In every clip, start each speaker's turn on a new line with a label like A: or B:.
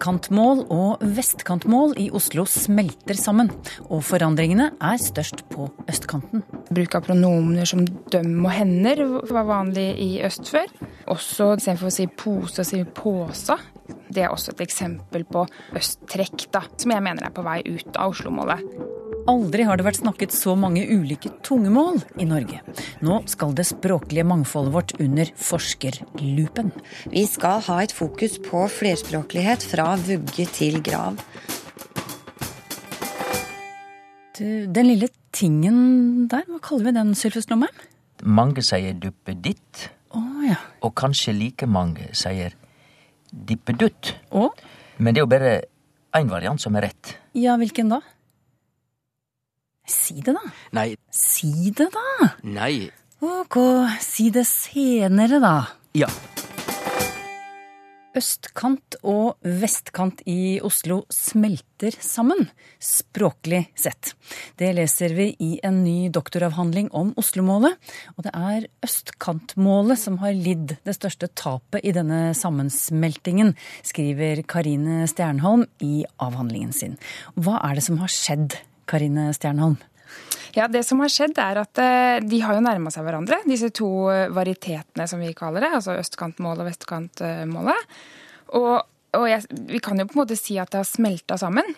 A: Østkantmål og vestkantmål i Oslo smelter sammen, og forandringene er størst på østkanten.
B: Bruk av pronomener som døm og hender var vanlig i øst før. Også istedenfor å si pose, si påsa. Det er også et eksempel på østtrekk, da, som jeg mener er på vei ut av Oslo-målet.
A: Aldri har det vært snakket så mange ulike tungemål i Norge. Nå skal det språklige mangfoldet vårt under forskerlupen.
C: Vi skal ha et fokus på flerspråklighet fra vugge til grav.
A: Du, den lille tingen der, hva kaller vi den, Sylfus Lomheim?
D: Mange sier duppeditt,
A: Oh, ja.
D: og kanskje like mange sier dippedutt.
A: Oh.
D: Men det er jo bare én variant som er rett.
A: Ja, hvilken da? Si det, da.
E: Nei,
A: Si det, da.
E: nei.
A: Ok, si det senere, da.
E: Ja.
A: Østkant og vestkant i Oslo smelter sammen, språklig sett. Det leser vi i en ny doktoravhandling om Oslomålet. Og det er østkantmålet som har lidd det største tapet i denne sammensmeltingen, skriver Karine Stjernholm i avhandlingen sin. Hva er det som har skjedd, Karine Stjernholm?
B: Ja, Det som har skjedd, er at eh, de har jo nærma seg hverandre, disse to varitetene varietetene som vi kaller det. Altså østkantmålet og vestkantmålet. Og, og jeg, vi kan jo på en måte si at det har smelta sammen.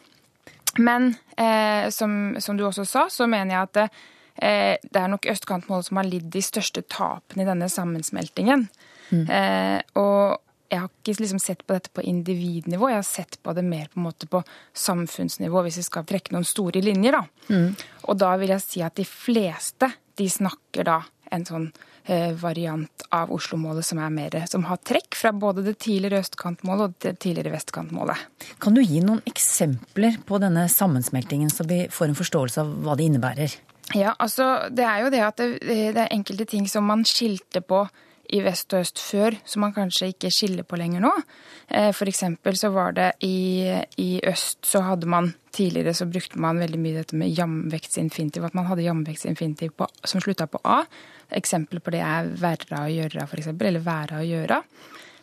B: Men eh, som, som, du også sa, så mener jeg at eh, det er nok østkantmålet som har lidd de største tapene i denne sammensmeltingen. Mm. Eh, og jeg har ikke liksom sett på dette på individnivå, jeg har sett på det mer på, på samfunnsnivå, hvis vi skal trekke noen store linjer. Da. Mm. Og da vil jeg si at de fleste de snakker da en sånn eh, variant av Oslo-målet som er mer, som har trekk fra både det tidligere østkantmålet og det tidligere vestkantmålet.
A: Kan du gi noen eksempler på denne sammensmeltingen, så vi får en forståelse av hva det innebærer?
B: Ja, altså det er jo det at det, det er enkelte ting som man skilte på i vest og øst før, som man kanskje ikke skiller på lenger nå. For eksempel så var det i, i øst så hadde man Tidligere så brukte man veldig mye dette med jamvektsinfinitiv, at man hadde jamvektsinfinitiv som slutta på A. Eksempel på det er verra å gjøre, f.eks., eller væra å gjøre.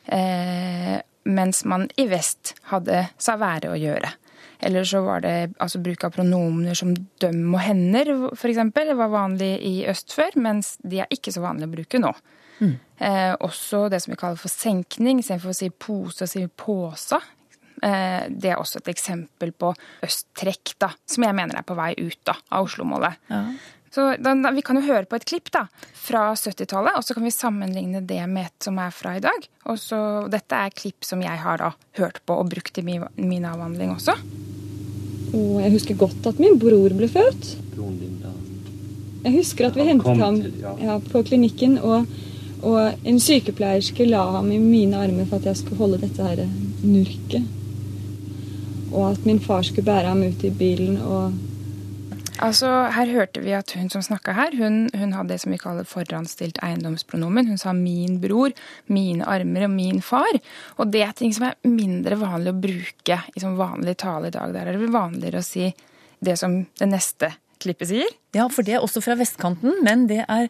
B: Eh, mens man i vest hadde sa være å gjøre. Eller så var det altså bruk av pronomener som døm og hender, f.eks. Var vanlig i øst før, mens de er ikke så vanlig å bruke nå. Mm. Eh, også det som vi kaller for senkning, istedenfor å si pose, å si påsa. Eh, det er også et eksempel på østtrekk, da, som jeg mener er på vei ut da, av Oslo-målet. Ja. Så da, da, Vi kan jo høre på et klipp da, fra 70-tallet, og så kan vi sammenligne det med et som er fra i dag. Og så, Dette er klipp som jeg har da hørt på og brukt i min, min avhandling også.
F: Og jeg husker godt at min bror ble født.
E: Broren din, da.
F: Jeg husker at vi hentet ham ja, på klinikken. og og en sykepleierske la ham i mine armer for at jeg skulle holde dette her nurket. Og at min far skulle bære ham ut i bilen og
B: Altså, Her hørte vi at hun som snakka her, hun, hun, hadde det som vi kaller forhåndsstilt eiendomspronomen. Hun sa 'min bror', 'mine armer' og 'min far'. Og det er ting som er mindre vanlig å bruke i sånn vanlig tale i dag. Der er det vanligere å si det som det neste klippet sier.
A: Ja, for det er også fra vestkanten, men det er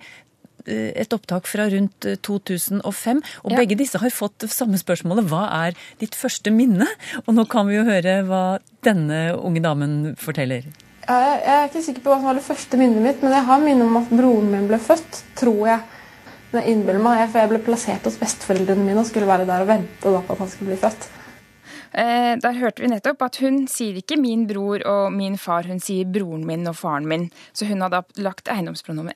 A: et opptak fra rundt 2005. Og ja. begge disse har fått samme spørsmålet. Hva er ditt første minne? Og nå kan vi jo høre hva denne unge damen forteller.
G: Jeg er ikke sikker på hva som var det første minnet mitt, men jeg har minne om at broren min ble født, tror jeg. Men jeg innbiller meg, for jeg ble plassert hos besteforeldrene mine og skulle være der og vente på at han skulle bli født.
B: Eh, der hørte vi nettopp at hun sier ikke 'min bror' og 'min far', hun sier 'broren min' og 'faren min'. Så hun hadde lagt eiendomspronomen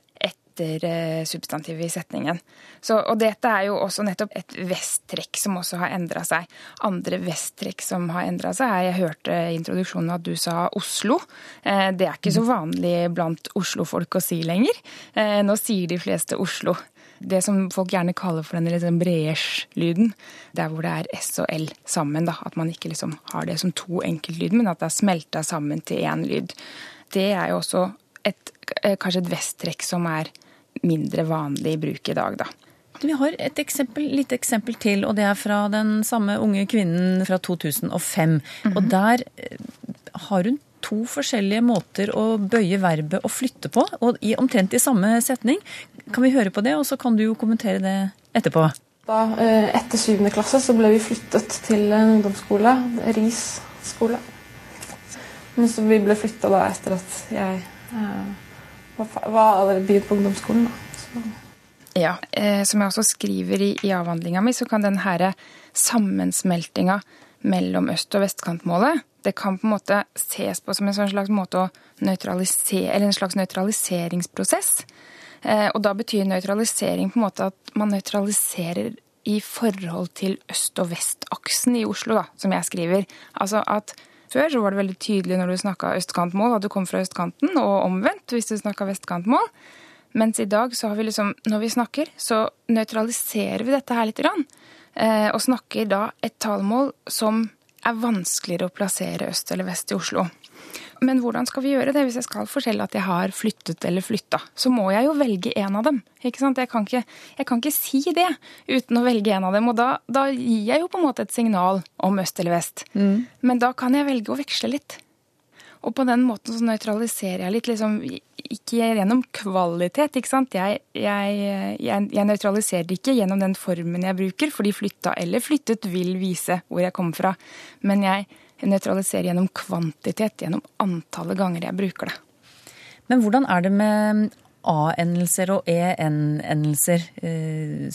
B: etter eh, substantivet i setningen. Så, og dette er jo også nettopp et vesttrekk som også har endra seg. Andre vesttrekk som har endra seg, er Jeg hørte i introduksjonen at du sa Oslo. Eh, det er ikke så vanlig blant Oslo-folk å si lenger. Eh, nå sier de fleste Oslo. Det som folk gjerne kaller for den liksom lyden der hvor det er S og L sammen. Da. At man ikke liksom har det som to enkeltlyd, men at det er smelta sammen til én lyd. Det er jo også et, eh, kanskje et vesttrekk som er mindre vanlig i bruk i dag, da.
A: Vi har et eksempel, lite eksempel til, og det er fra den samme unge kvinnen fra 2005. Og der eh, har hun to forskjellige måter å bøye verbet og flytte på, og i omtrent i samme setning. Kan vi høre på det, og så kan du jo kommentere det etterpå.
G: Da, eh, etter syvende klasse så ble vi flyttet til en ungdomsskole, Ris skole. Men så vi ble flytta da etter at jeg fa- var allerede begynt på ungdomsskolen. Da.
B: Ja, eh, Som jeg også skriver i, i avhandlinga mi, så kan den her sammensmeltinga mellom øst- og vestkantmålet det kan på en måte ses på som en sånn slags en slags nøytraliseringsprosess. Eh, og da betyr nøytralisering på en måte at man nøytraliserer i forhold til øst- og vestaksen i Oslo, da, som jeg skriver. Altså at før så var det veldig tydelig når du snakka østkantmål, at du kom fra østkanten, og omvendt hvis du snakka vestkantmål. Mens i dag så har vi liksom, når vi snakker, så nøytraliserer vi dette her litt. Grann, eh, og snakker da et talemål som er vanskeligere å plassere øst eller vest i Oslo. Men hvordan skal vi gjøre det hvis jeg skal fortelle at jeg har flyttet eller flytta? Så må jeg jo velge en av dem. ikke sant? Jeg kan ikke, jeg kan ikke si det uten å velge en av dem. Og da, da gir jeg jo på en måte et signal om øst eller vest. Men da kan jeg velge å veksle litt. Og på den måten så nøytraliserer jeg litt, liksom ikke gjennom kvalitet, ikke sant. Jeg, jeg, jeg, jeg nøytraliserer ikke gjennom den formen jeg bruker, fordi flytta eller flyttet vil vise hvor jeg kommer fra. Men jeg nøytraliserer gjennom kvantitet, gjennom antallet ganger jeg bruker det.
A: Men hvordan er det med A-endelser og E-endelser? Eh,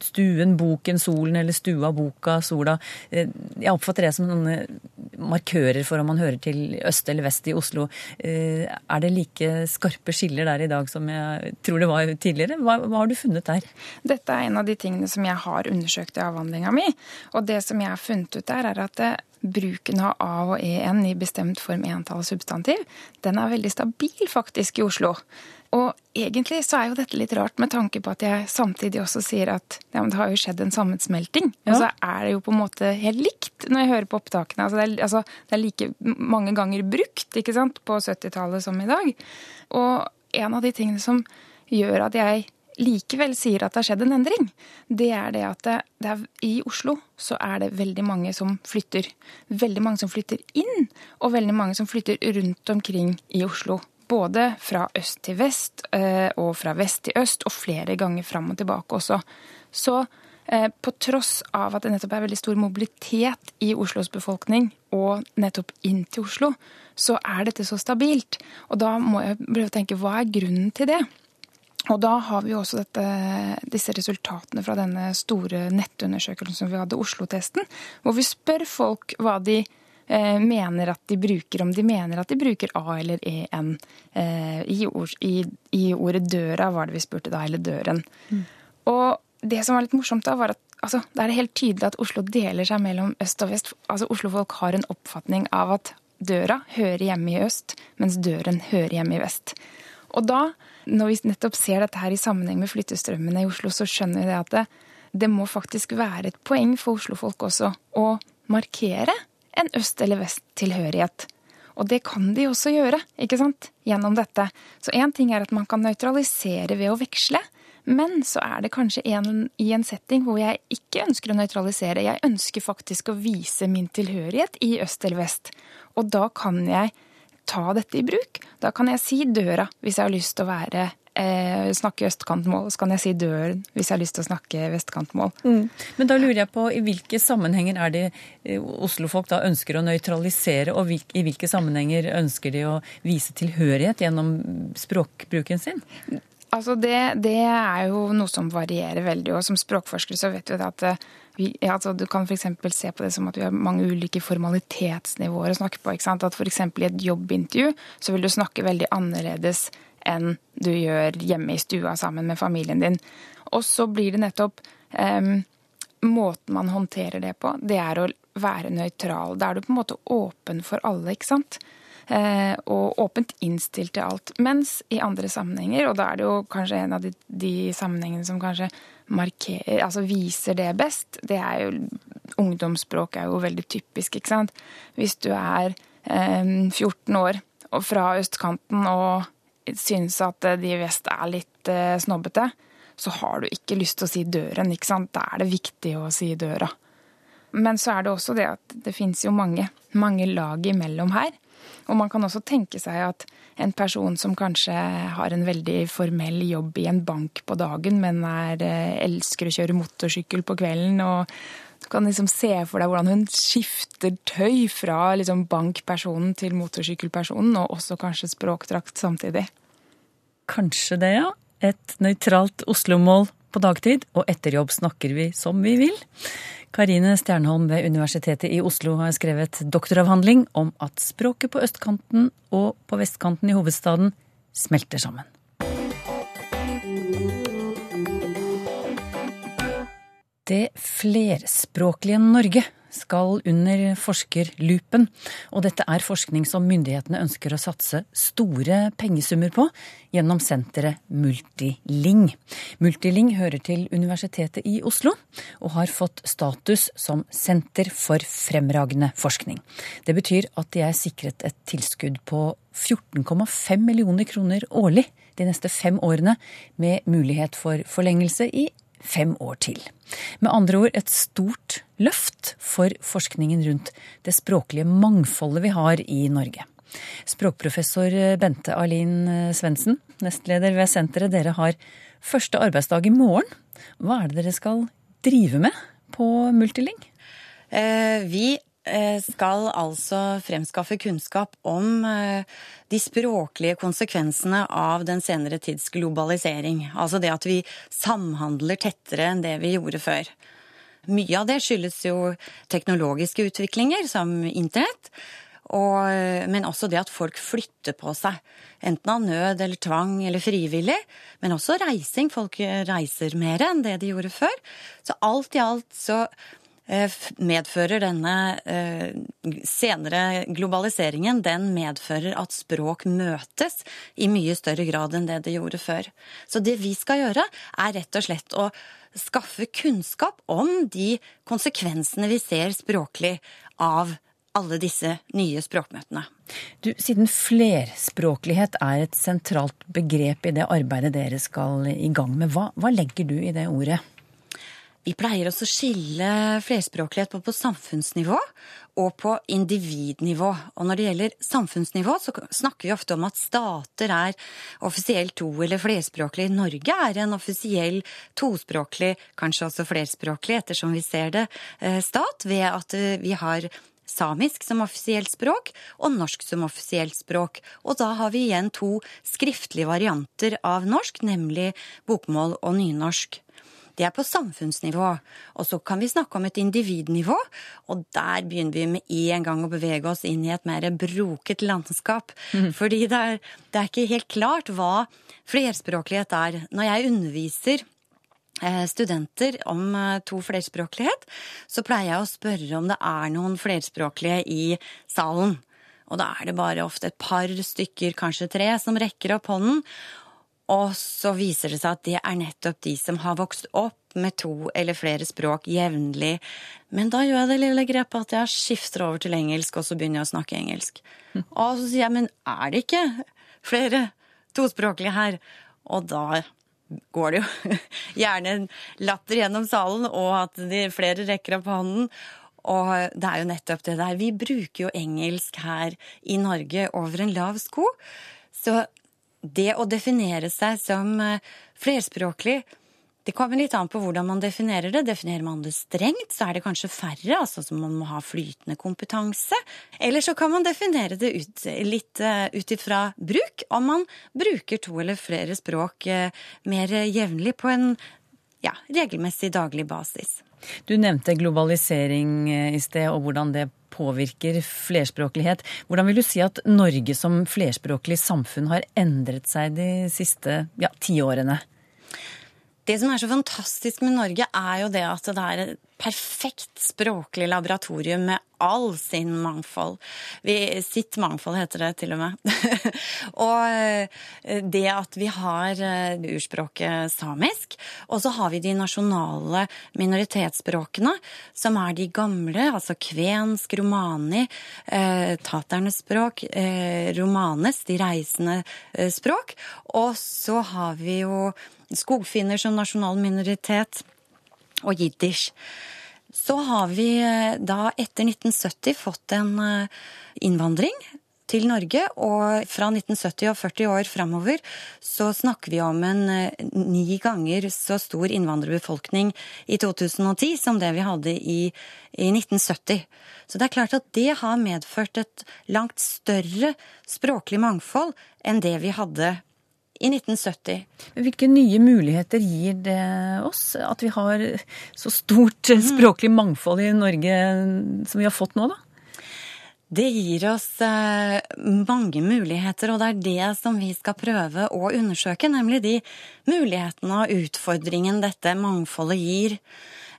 A: Stuen, boken, solen eller stua, boka, sola. Eh, Jeg oppfatter det som noen markører for om man hører til øst eller vest i Oslo. Eh, Er det like skarpe skiller der i dag som jeg tror det var tidligere? Hva, hva har du funnet der?
B: Dette er en av de tingene som jeg har undersøkt i avhandlinga mi. Og det som jeg har funnet ut der, er at eh, bruken av A og EN i bestemt form entall substantiv, den er veldig stabil faktisk i Oslo. Og egentlig så er jo dette litt rart med tanke på at jeg samtidig også sier at ja, men det har jo skjedd en sammensmelting. Og så er det jo på en måte helt likt når jeg hører på opptakene. Altså det, er, altså, det er like mange ganger brukt ikke sant, på 70-tallet som i dag. Og en av de tingene som gjør at jeg likevel sier at det har skjedd en endring, det er det at det, det er, i Oslo så er det veldig mange som flytter. Veldig mange som flytter inn, og veldig mange som flytter rundt omkring i Oslo. Både fra øst til vest eh, og fra vest til øst, og flere ganger fram og tilbake også. Så eh, på tross av at det nettopp er veldig stor mobilitet i Oslos befolkning, og nettopp inn til Oslo, så er dette så stabilt. Og da må jeg prøve å tenke hva er grunnen til det? Og da har vi også dette, disse resultatene fra denne store nettundersøkelsen som vi hadde, Oslo-testen, hvor vi spør folk hva de eh, mener at de bruker, om de mener at de bruker A eller EN. Eh, i, ord, i, I ordet døra var det vi spurte da, eller døren. Og det som var litt morsomt da, var at altså, det er helt tydelig at Oslo deler seg mellom øst og vest. Altså Oslo-folk har en oppfatning av at døra hører hjemme i øst, mens døren hører hjemme i vest. Og da, når vi nettopp ser dette her i sammenheng med flyttestrømmene i Oslo, så skjønner vi det at det, det må faktisk være et poeng for Oslo-folk også å markere en øst- eller vest-tilhørighet. Og det kan de også gjøre, ikke sant, gjennom dette. Så én ting er at man kan nøytralisere ved å veksle. Men så er det kanskje en, i en setting hvor jeg ikke ønsker å nøytralisere. Jeg ønsker faktisk å vise min tilhørighet i øst eller vest. Og da kan jeg ta dette i bruk. Da kan jeg si døra hvis jeg har lyst til å være eh, snakke østkantmål. Så kan jeg si døren hvis jeg har lyst til å snakke vestkantmål.
A: Men da lurer jeg på i hvilke sammenhenger er det oslofolk da ønsker å nøytralisere, og i hvilke sammenhenger ønsker de å vise tilhørighet gjennom språkbruken sin?
B: Altså det, det er jo noe som varierer veldig, og som språkforsker så vet vi at eh, vi, ja, altså du kan f.eks. se på det som at vi har mange ulike formalitetsnivåer å snakke på. ikke sant? At f.eks. i et jobbintervju så vil du snakke veldig annerledes enn du gjør hjemme i stua sammen med familien din. Og så blir det nettopp eh, Måten man håndterer det på, det er å være nøytral. Da er du på en måte åpen for alle, ikke sant? Eh, og åpent innstilt til alt. Mens i andre sammenhenger, og da er det jo kanskje en av de, de sammenhengene som kanskje markerer, altså viser det best, det er jo Ungdomsspråk er jo veldig typisk, ikke sant. Hvis du er eh, 14 år og fra østkanten og syns at de i vest er litt eh, snobbete, så har du ikke lyst til å si døren, ikke sant. Da er det viktig å si døra. Men så er det også det at det fins jo mange, mange lag imellom her. Og man kan også tenke seg at en person som kanskje har en veldig formell jobb i en bank på dagen, men er, eh, elsker å kjøre motorsykkel på kvelden, og du kan liksom se for deg hvordan hun skifter tøy fra liksom bankpersonen til motorsykkelpersonen, og også kanskje språkdrakt samtidig.
A: Kanskje det, ja. Et nøytralt Oslo-mål på dagtid, og etter jobb snakker vi som vi vil. Karine Stjernholm ved Universitetet i Oslo har skrevet doktoravhandling om at språket på østkanten og på vestkanten i hovedstaden smelter sammen. Det flerspråklige Norge skal under forskerlupen, og dette er forskning som myndighetene ønsker å satse store pengesummer på gjennom senteret Multiling. Multiling hører til Universitetet i Oslo og har fått status som senter for fremragende forskning. Det betyr at de er sikret et tilskudd på 14,5 millioner kroner årlig de neste fem årene, med mulighet for forlengelse i fem år til. Med andre ord et stort løft for forskningen rundt det språklige mangfoldet vi har i Norge. Språkprofessor Bente Alin Svendsen, nestleder ved senteret, dere har første arbeidsdag i morgen. Hva er det dere skal drive med på Multiling?
C: Eh, vi Eh, skal altså fremskaffe kunnskap om eh, de språklige konsekvensene av den senere tids globalisering. Altså det at vi samhandler tettere enn det vi gjorde før. Mye av det skyldes jo teknologiske utviklinger, som internett. Og, men også det at folk flytter på seg. Enten av nød eller tvang eller frivillig. Men også reising. Folk reiser mer enn det de gjorde før. Så alt i alt så Eh, medfører denne eh, senere globaliseringen den medfører at språk møtes i mye større grad enn det det gjorde før. Så det vi skal gjøre, er rett og slett å skaffe kunnskap om de konsekvensene vi ser språklig av alle disse nye språkmøtene.
A: Du, siden flerspråklighet er et sentralt begrep i det arbeidet dere skal i gang med, hva, hva legger du i det ordet?
C: Vi pleier også å skille flerspråklighet på, på samfunnsnivå og på individnivå. Og når det gjelder samfunnsnivå, så snakker vi ofte om at stater er offisielt to- eller flerspråklige. Norge er en offisiell tospråklig, kanskje også flerspråklig, ettersom vi ser det, eh, stat, ved at eh, vi har samisk som offisielt språk og norsk som offisielt språk. Og da har vi igjen to skriftlige varianter av norsk, nemlig bokmål og nynorsk. Det er på samfunnsnivå. Og så kan vi snakke om et individnivå, og der begynner vi med en gang å bevege oss inn i et mer broket landskap. Mm. Fordi det er, det er ikke helt klart hva flerspråklighet er. Når jeg underviser eh, studenter om eh, to flerspråklighet, så pleier jeg å spørre om det er noen flerspråklige i salen. Og da er det bare ofte et par stykker, kanskje tre, som rekker opp hånden. Og så viser det seg at det er nettopp de som har vokst opp med to eller flere språk jevnlig. Men da gjør jeg det lille grepet at jeg skifter over til engelsk, og så begynner jeg å snakke engelsk. Og så sier jeg, men er det ikke flere tospråklige her? Og da går det jo gjerne en latter gjennom salen, og at de flere rekker opp hånden. Og det er jo nettopp det der. Vi bruker jo engelsk her i Norge over en lav sko. Så det å definere seg som eh, flerspråklig det kommer litt an på hvordan man definerer det. Definerer man det strengt, så er det kanskje færre, altså som man må ha flytende kompetanse. Eller så kan man definere det ut, litt uh, ut ifra bruk, om man bruker to eller flere språk uh, mer jevnlig på en ja, regelmessig daglig basis.
A: Du nevnte globalisering i sted, og hvordan det påvirker flerspråklighet. Hvordan vil du si at Norge som flerspråklig samfunn har endret seg de siste ja, ti årene?
C: Det som er så fantastisk med Norge, er jo det at det er et perfekt språklig laboratorium med all sin mangfold. Vi, sitt mangfold heter det til og med. og eh, det at vi har eh, urspråket samisk, og så har vi de nasjonale minoritetsspråkene, som er de gamle, altså kvensk, romani, eh, taternes språk, eh, romanes, de reisende eh, språk. Og så har vi jo skogfinner som nasjonal minoritet, og jiddisch. Så har vi eh, da etter 1970 fått en eh, innvandring til Norge, og fra 1970 og 40 år framover så snakker vi om en eh, ni ganger så stor innvandrerbefolkning i 2010 som det vi hadde i, i 1970. Så det er klart at det har medført et langt større språklig mangfold enn det vi hadde i 1970.
A: Hvilke nye muligheter gir det oss, at vi har så stort språklig mangfold i Norge som vi har fått nå, da?
C: Det gir oss eh, mange muligheter, og det er det som vi skal prøve å undersøke. Nemlig de mulighetene og utfordringen dette mangfoldet gir.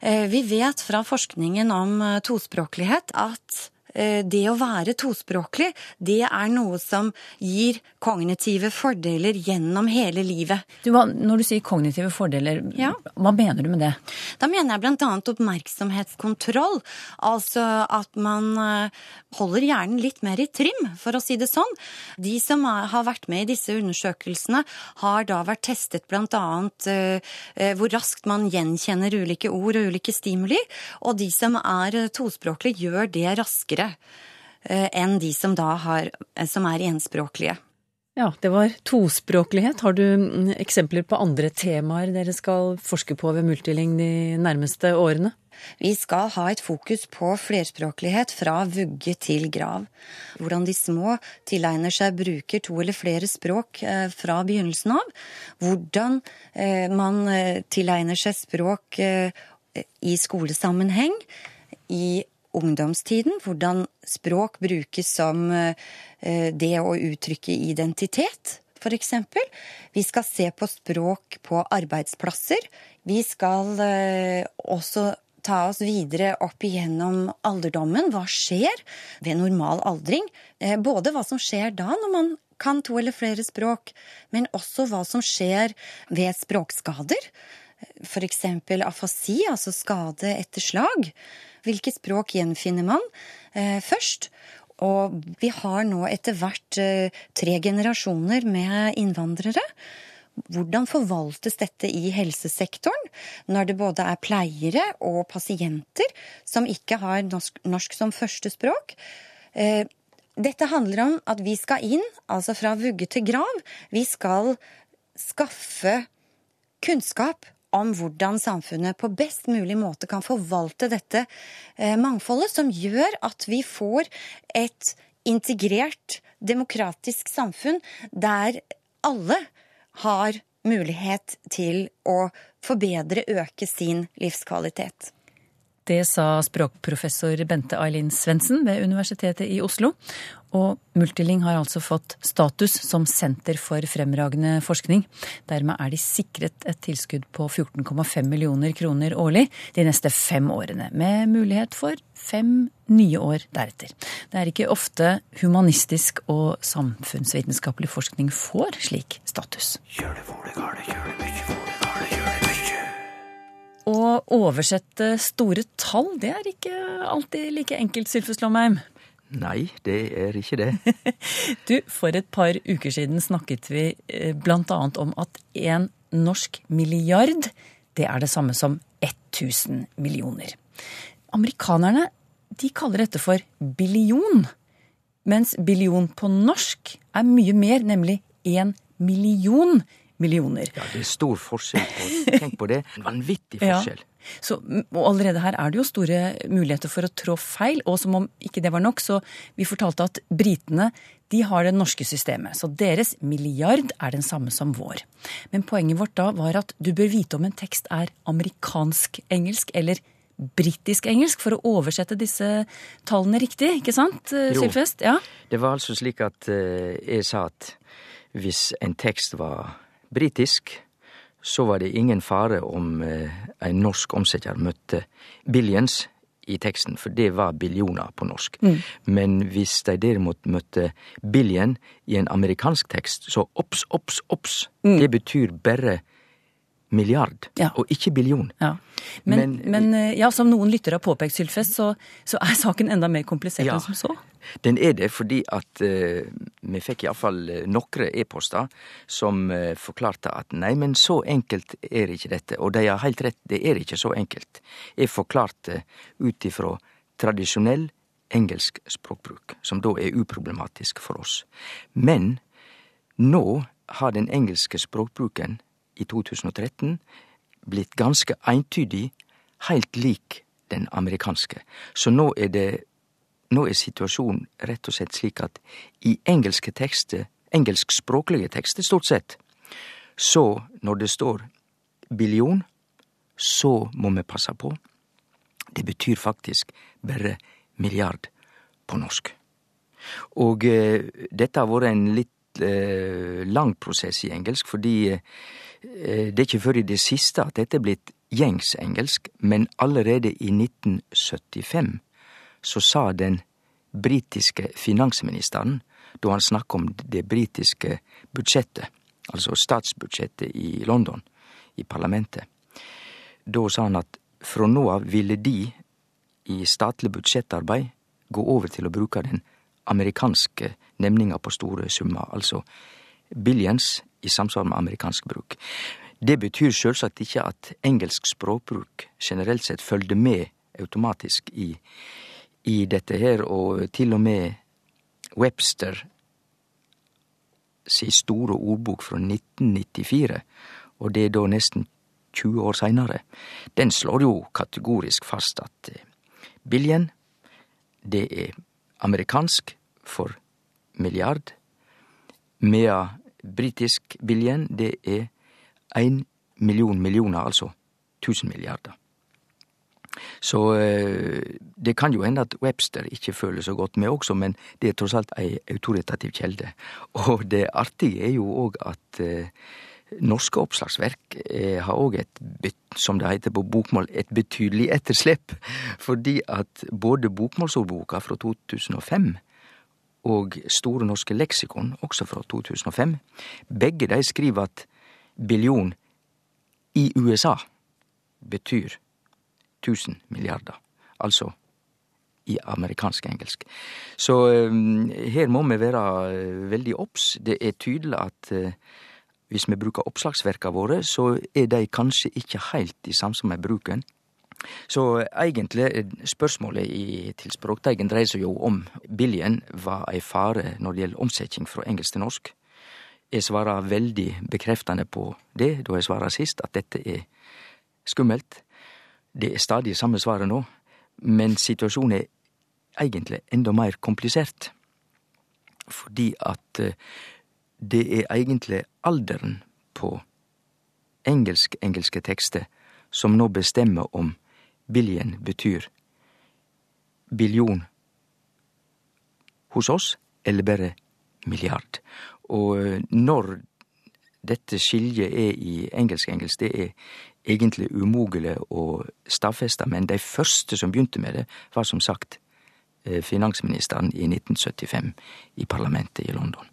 C: Eh, vi vet fra forskningen om eh, tospråklighet at Eh, det å være tospråklig, det er noe som gir kognitive fordeler gjennom hele livet.
A: Du, når du sier kognitive fordeler, ja. hva mener du med det?
C: Da mener jeg bl.a. oppmerksomhetskontroll. Altså at man eh, holder hjernen litt mer i trim, for å si det sånn. De som har vært med i disse undersøkelsene, har da vært testet bl.a. Eh, hvor raskt man gjenkjenner ulike ord og ulike stimuli. Og de som er tospråklige, gjør det raskere flere eh, enn de som da har, eh, som er enspråklige.
A: Ja, det var tospråklighet. Har du mm, eksempler på andre temaer dere skal forske på ved Multiling de nærmeste årene?
C: Vi skal ha et fokus på flerspråklighet fra vugge til grav. Hvordan de små tilegner seg bruker to eller flere språk eh, fra begynnelsen av. Hvordan man tilegner seg språk i skolesammenheng, i ungdomstiden, hvordan språk brukes som eh, det å uttrykke identitet, f.eks. Vi skal se på språk på arbeidsplasser. Vi skal eh, også ta oss videre opp igjennom alderdommen. Hva skjer ved normal aldring? Eh, både hva som skjer da, når man kan to eller flere språk, men også hva som skjer ved språkskader. F.eks. afasi, altså skade etter slag. Hvilket språk gjenfinner man eh, først? Og vi har nå etter hvert eh, tre generasjoner med innvandrere. Hvordan forvaltes dette i helsesektoren, når det både er pleiere og pasienter som ikke har norsk, norsk som førstespråk? Eh, dette handler om at vi skal inn, altså fra vugge til grav. Vi skal skaffe kunnskap om hvordan samfunnet på best mulig måte kan forvalte dette eh, mangfoldet, som gjør at vi får et integrert, demokratisk samfunn der alle har mulighet til å forbedre, øke sin livskvalitet.
A: Det sa språkprofessor Bente Ailin Svendsen ved Universitetet i Oslo. Og Multiling har altså fått status som senter for fremragende forskning. Dermed er de sikret et tilskudd på 14,5 millioner kroner årlig de neste fem årene, med mulighet for fem nye år deretter. Det er ikke ofte humanistisk og samfunnsvitenskapelig forskning får slik status. Gjør det for det gale, gjør det mye for det Å oversette store tall, det er ikke alltid like enkelt, Sylfus Lomheim.
D: Nei, det er ikke det.
A: du, for et par uker siden snakket vi bl.a. blant annet om at en norsk milliard, det er det samme som 1000 millioner. Amerikanerne, de kaller dette for billion. Mens billion på norsk er mye mer, nemlig én million millioner.
D: Ja, det er stor forskjell på Tenk på det. En vanvittig forskjell. Ja.
A: Så, og allerede her er det jo store muligheter for å trå feil. Og som om ikke det var nok, så vi fortalte at britene de har det norske systemet. Så deres milliard er den samme som vår. Men poenget vårt da var at du bør vite om en tekst er amerikansk-engelsk eller britisk-engelsk for å oversette disse tallene riktig, ikke sant, eh, Sylfest? Ja.
D: Det var altså slik at uh, jeg sa at hvis en tekst var britisk, så var det ingen fare om eh, en norsk omsetter møtte billions i teksten, for det var billioner på norsk. Men hvis de derimot møtte billion i en amerikansk tekst, så obs, obs, obs. Det betyr bare milliard,
A: Ja.
D: og ikke billion.
A: Ja. Men,
D: Men-
A: men, eh, ja, som noen lyttere har påpekt, Sylfest, så, så er saken enda mer komplisert
D: Ja.
A: enn som så.
D: Den er det fordi at uh, vi fikk iallfall noen nokre e-poster som uh, forklarte at nei, men så enkelt er ikke dette. Og de har helt rett, det er ikke så enkelt. Jeg forklarte ut ifra tradisjonell engelsk språkbruk, som da er uproblematisk for oss. Men nå har den engelske språkbruken i 2013 blitt ganske eintydig, heilt lik den amerikanske. Så nå er det nå er situasjonen rett og slett slik at i engelske tekster, engelskspråklige tekster stort sett, så når det står billion, så må vi passe på. Det betyr faktisk bare milliard på norsk. Og eh, dette har vært en litt eh, lang prosess i engelsk, fordi eh, det er ikke før i det siste at dette er blitt gjengs engelsk, men allerede i 1975 så sa den britiske finansministeren, da han snakka om det britiske budsjettet, altså statsbudsjettet i London, i parlamentet, da sa han at fra nå av ville de i statlig budsjettarbeid gå over til å bruke den amerikanske nemninga på store summer, altså billions i samsvar med amerikansk bruk. Det betyr sjølvsagt ikke at engelsk språkbruk generelt sett følgde med automatisk i, i dette her, og til og med Webster si store ordbok fra 1994, og det er da nesten 20 år seinere, den slår jo kategorisk fast at biljen, billion, det er amerikansk for milliard, medan britisk billion, det er én million millioner, altså 1000 milliarder. Så eh, det kan jo hende at Webster ikke føler så godt med også, men det er tross alt ei autoritativ kjelde. Og det artige er jo òg at eh, norske oppslagsverk eh, har òg et, som det heter på bokmål, et betydelig etterslep. Fordi at både bokmålsordboka fra 2005 og Store norske leksikon, også fra 2005, begge de skriver at billion i USA betyr 1000 milliarder. Altså i amerikansk engelsk. Så eh, her må vi være eh, veldig obs. Det er tydelig at eh, hvis vi bruker oppslagsverka våre, så er de kanskje ikke heilt i samsvar med bruken. Så egentlig, eh, spørsmålet i, til Språkteigen dreier seg jo om billion var ei fare når det gjelder omsetning fra engelsk til norsk. Jeg svarer veldig bekreftende på det da jeg svarer sist, at dette er skummelt. Det er stadig samme svaret nå, men situasjonen er egentlig enda mer komplisert. Fordi at eh, det er egentlig alderen på engelsk-engelske tekster som nå bestemmer om billion betyr billion hos oss, eller bare milliard. Og eh, når dette skiljet er i engelsk-engelsk, det er egentlig umogelig å stadfeste, men de første som begynte med det, var som sagt eh, finansministeren i 1975 i parlamentet i London.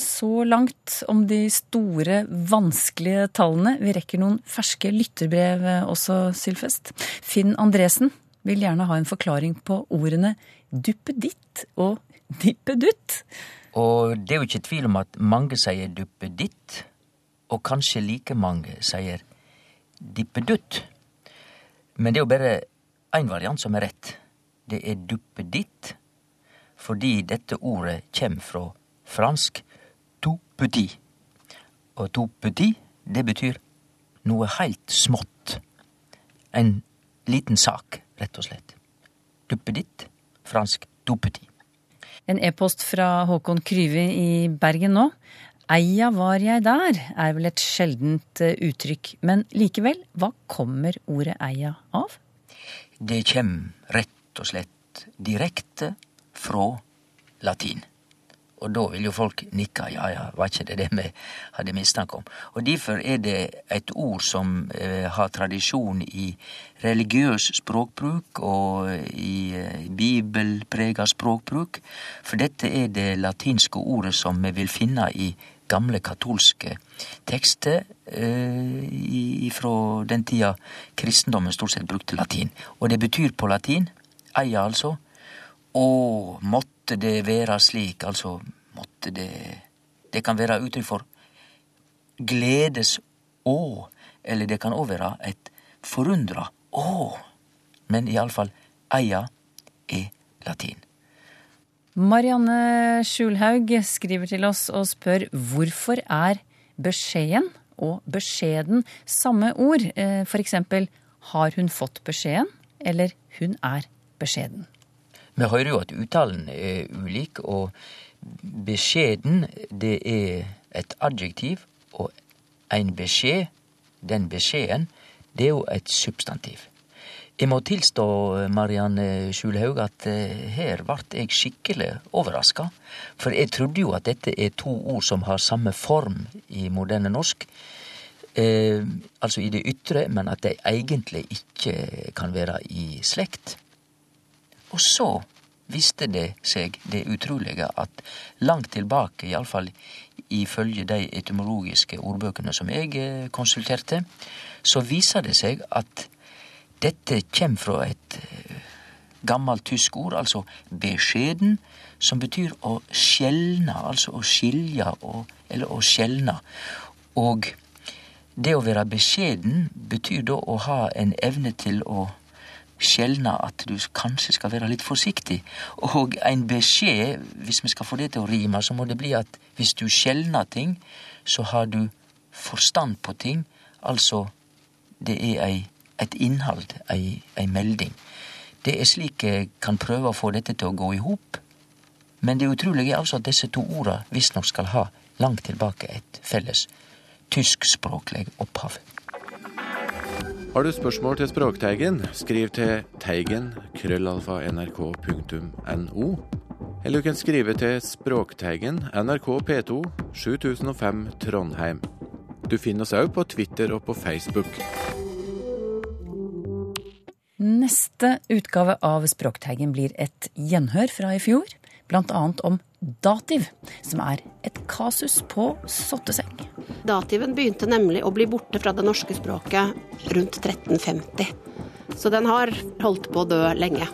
A: Så langt om de store, vanskelige tallene. Vi rekker noen ferske lytterbrev eh, også, Sylfest. Finn Andresen vil gjerne ha en forklaring på ordene duppeditt og dippedutt.
D: Og det er jo ikke tvil om at mange sier duppeditt, og kanskje like mange sier dippedutt. Men det er jo bare én variant som er rett. Det er duppeditt, fordi dette ordet kommer fra fransk petit. Og tout petit, det betyr noe heilt smått. En liten sak, rett og slett. Duppeditt, fransk tout petit.
A: En e-post fra Håkon Kryve i Bergen nå. Eia var jeg der, er vel et sjeldent eh, uttrykk. Men likevel, hva kommer ordet eia av?
D: Det kjem rett og slett direkte fra latin.
H: Og da vil jo folk nikke, ja ja, var ikke det det vi hadde mistanke om. Og derfor er det et ord som eh, har tradisjon i religiøs språkbruk og i eh, bibelprega språkbruk, for dette er det latinske ordet som vi vil finne i gamle katolske tekster eh, fra den tida kristendommen stort sett brukte latin. Og det betyr på latin, eia altså, å, måtte det være slik, altså måtte det Det kan være uttrykk for gledes å, eller det kan òg være et forundra å. Men iallfall eia er latin.
A: Marianne Skjulhaug skriver til oss og spør hvorfor er beskjeden og beskjeden samme ord? Eh, for eksempel har hun fått beskjeden, eller hun er beskjeden.
H: Vi hører jo at uttalen er ulik, og Beskjeden, det er et adjektiv, og en beskjed, den beskjeden, det er jo et substantiv. Jeg må tilstå, Marianne Skjulhaug, at eh, her ble jeg skikkelig overraska. For jeg trodde jo at dette er to ord som har samme form i moderne norsk. Eh, altså i det ytre, men at de egentlig ikke kan være i slekt. Og så viste det seg det utrolige at langt tilbake, iallfall ifølge de etymologiske ordbøkene som jeg eh, konsulterte, så viser det seg at dette kjem fra et eh, gammelt tysk ord, altså beskjeden, som betyr å skjelne, altså å skilje eller å skjelne. Og det å være beskjeden betyr da å ha en evne til å skjelne at du kanskje skal være litt forsiktig. Og en beskjed, hvis vi skal få det til å rime, så må det bli at hvis du skjelner ting, så har du forstand på ting. Altså, det er ei, et innhold, ei, ei melding. Det er slik jeg kan prøve å få dette til å gå i hop. Men det utrolige er altså at disse to orda visstnok skal ha langt tilbake et felles tyskspråklig opphav.
E: Har du spørsmål til Språkteigen, skriv til teigen krøllalfa nrk.no. Eller du kan skrive til Språkteigen, NRK P2, 7005 Trondheim. Du finner oss òg på Twitter og på Facebook.
A: Neste utgave av Språkteigen blir et gjenhør fra i fjor, bl.a. om dativ, som er et kasus på sotteseng.
I: Dativen begynte nemlig å bli borte fra det norske språket rundt 1350. Så den har holdt på å dø lenge.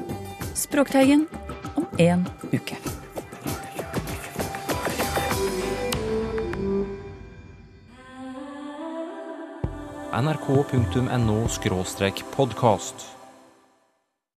A: Språkteigen om én uke.
J: nrk.no podkast.